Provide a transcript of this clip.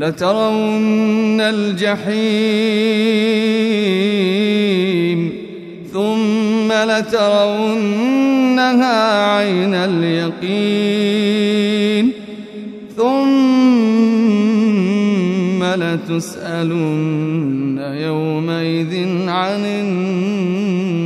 لترون الجحيم ثم لترونها عين اليقين ثم لتسألن يومئذ عن النار